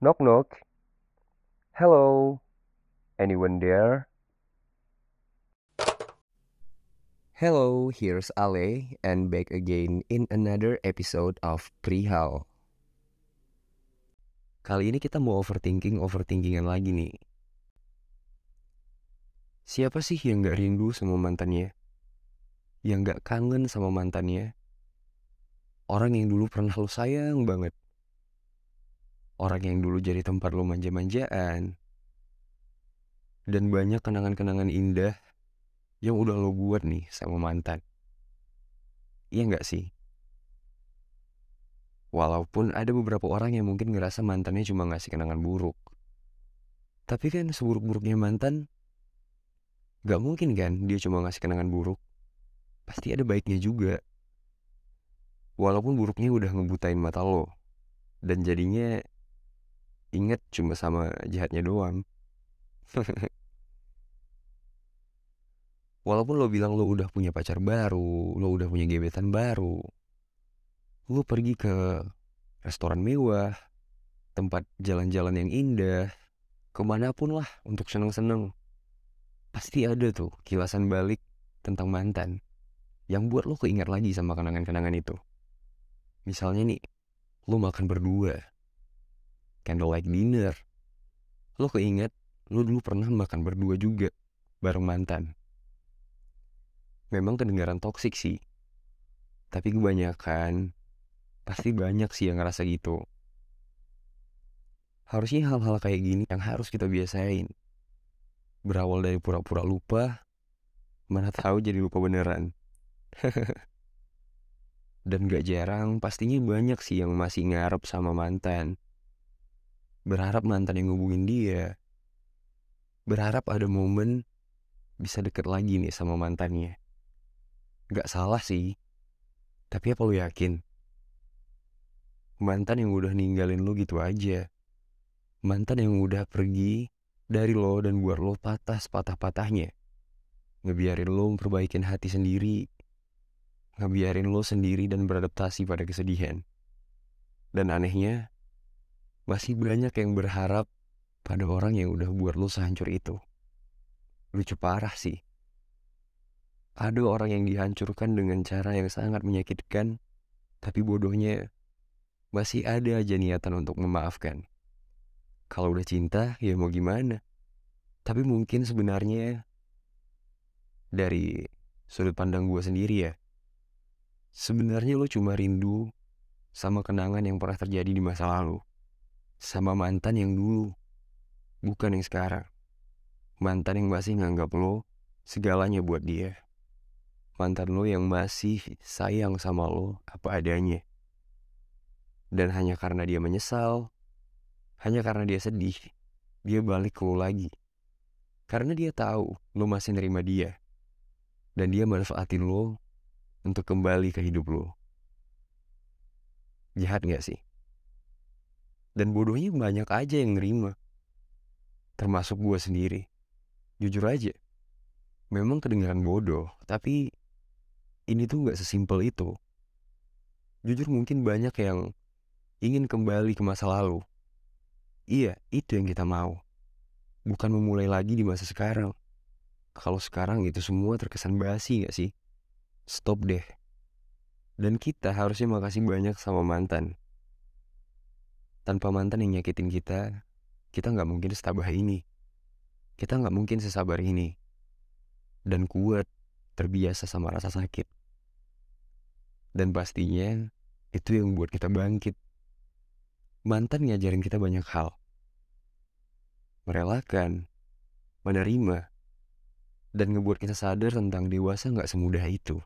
Knock knock. Hello. Anyone there? Hello, here's Ale and back again in another episode of Prihal. Kali ini kita mau overthinking overthinkingan lagi nih. Siapa sih yang gak rindu sama mantannya? Yang gak kangen sama mantannya? Orang yang dulu pernah lo sayang banget. Orang yang dulu jadi tempat lo manja-manjaan. Dan banyak kenangan-kenangan indah yang udah lo buat nih sama mantan. Iya nggak sih? Walaupun ada beberapa orang yang mungkin ngerasa mantannya cuma ngasih kenangan buruk. Tapi kan seburuk-buruknya mantan, gak mungkin kan dia cuma ngasih kenangan buruk. Pasti ada baiknya juga. Walaupun buruknya udah ngebutain mata lo. Dan jadinya inget cuma sama jahatnya doang. Walaupun lo bilang lo udah punya pacar baru, lo udah punya gebetan baru, lo pergi ke restoran mewah, tempat jalan-jalan yang indah, ke mana pun lah untuk seneng-seneng. Pasti ada tuh kilasan balik tentang mantan yang buat lo keingat lagi sama kenangan-kenangan itu. Misalnya nih, lo makan berdua, candlelight dinner, lo keinget lo dulu pernah makan berdua juga bareng mantan memang kedengaran toksik sih. Tapi kebanyakan, pasti banyak sih yang ngerasa gitu. Harusnya hal-hal kayak gini yang harus kita biasain. Berawal dari pura-pura lupa, mana tahu jadi lupa beneran. Dan gak jarang pastinya banyak sih yang masih ngarep sama mantan. Berharap mantan yang ngubungin dia. Berharap ada momen bisa deket lagi nih sama mantannya. Gak salah sih. Tapi apa lu yakin? Mantan yang udah ninggalin lu gitu aja. Mantan yang udah pergi dari lo dan buat lo patah sepatah-patahnya. Ngebiarin lo memperbaikin hati sendiri. Ngebiarin lo sendiri dan beradaptasi pada kesedihan. Dan anehnya, masih banyak yang berharap pada orang yang udah buat lo sehancur itu. Lucu parah sih. Ada orang yang dihancurkan dengan cara yang sangat menyakitkan, tapi bodohnya masih ada aja niatan untuk memaafkan. Kalau udah cinta, ya mau gimana? Tapi mungkin sebenarnya dari sudut pandang gue sendiri ya, sebenarnya lo cuma rindu sama kenangan yang pernah terjadi di masa lalu. Sama mantan yang dulu, bukan yang sekarang. Mantan yang masih nganggap lo segalanya buat dia mantan lo yang masih sayang sama lo apa adanya. Dan hanya karena dia menyesal, hanya karena dia sedih, dia balik ke lo lagi. Karena dia tahu lo masih nerima dia. Dan dia manfaatin lo untuk kembali ke hidup lo. Jahat gak sih? Dan bodohnya banyak aja yang nerima. Termasuk gue sendiri. Jujur aja. Memang kedengaran bodoh, tapi ini tuh gak sesimpel itu. Jujur mungkin banyak yang ingin kembali ke masa lalu. Iya, itu yang kita mau. Bukan memulai lagi di masa sekarang. Kalau sekarang itu semua terkesan basi gak sih? Stop deh. Dan kita harusnya makasih banyak sama mantan. Tanpa mantan yang nyakitin kita, kita gak mungkin setabah ini. Kita gak mungkin sesabar ini. Dan kuat, terbiasa sama rasa sakit. Dan pastinya itu yang membuat kita bangkit. Mantan ngajarin kita banyak hal. Merelakan, menerima, dan ngebuat kita sadar tentang dewasa nggak semudah itu.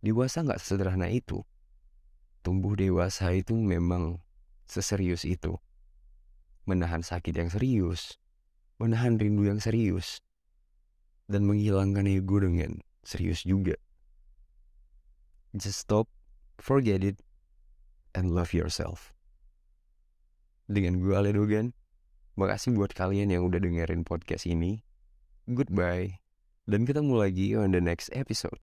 Dewasa nggak sesederhana itu. Tumbuh dewasa itu memang seserius itu. Menahan sakit yang serius, menahan rindu yang serius, dan menghilangkan ego dengan serius juga. Just stop, forget it, and love yourself. Dengan gue Ale Dogan, makasih buat kalian yang udah dengerin podcast ini. Goodbye, dan ketemu lagi on the next episode.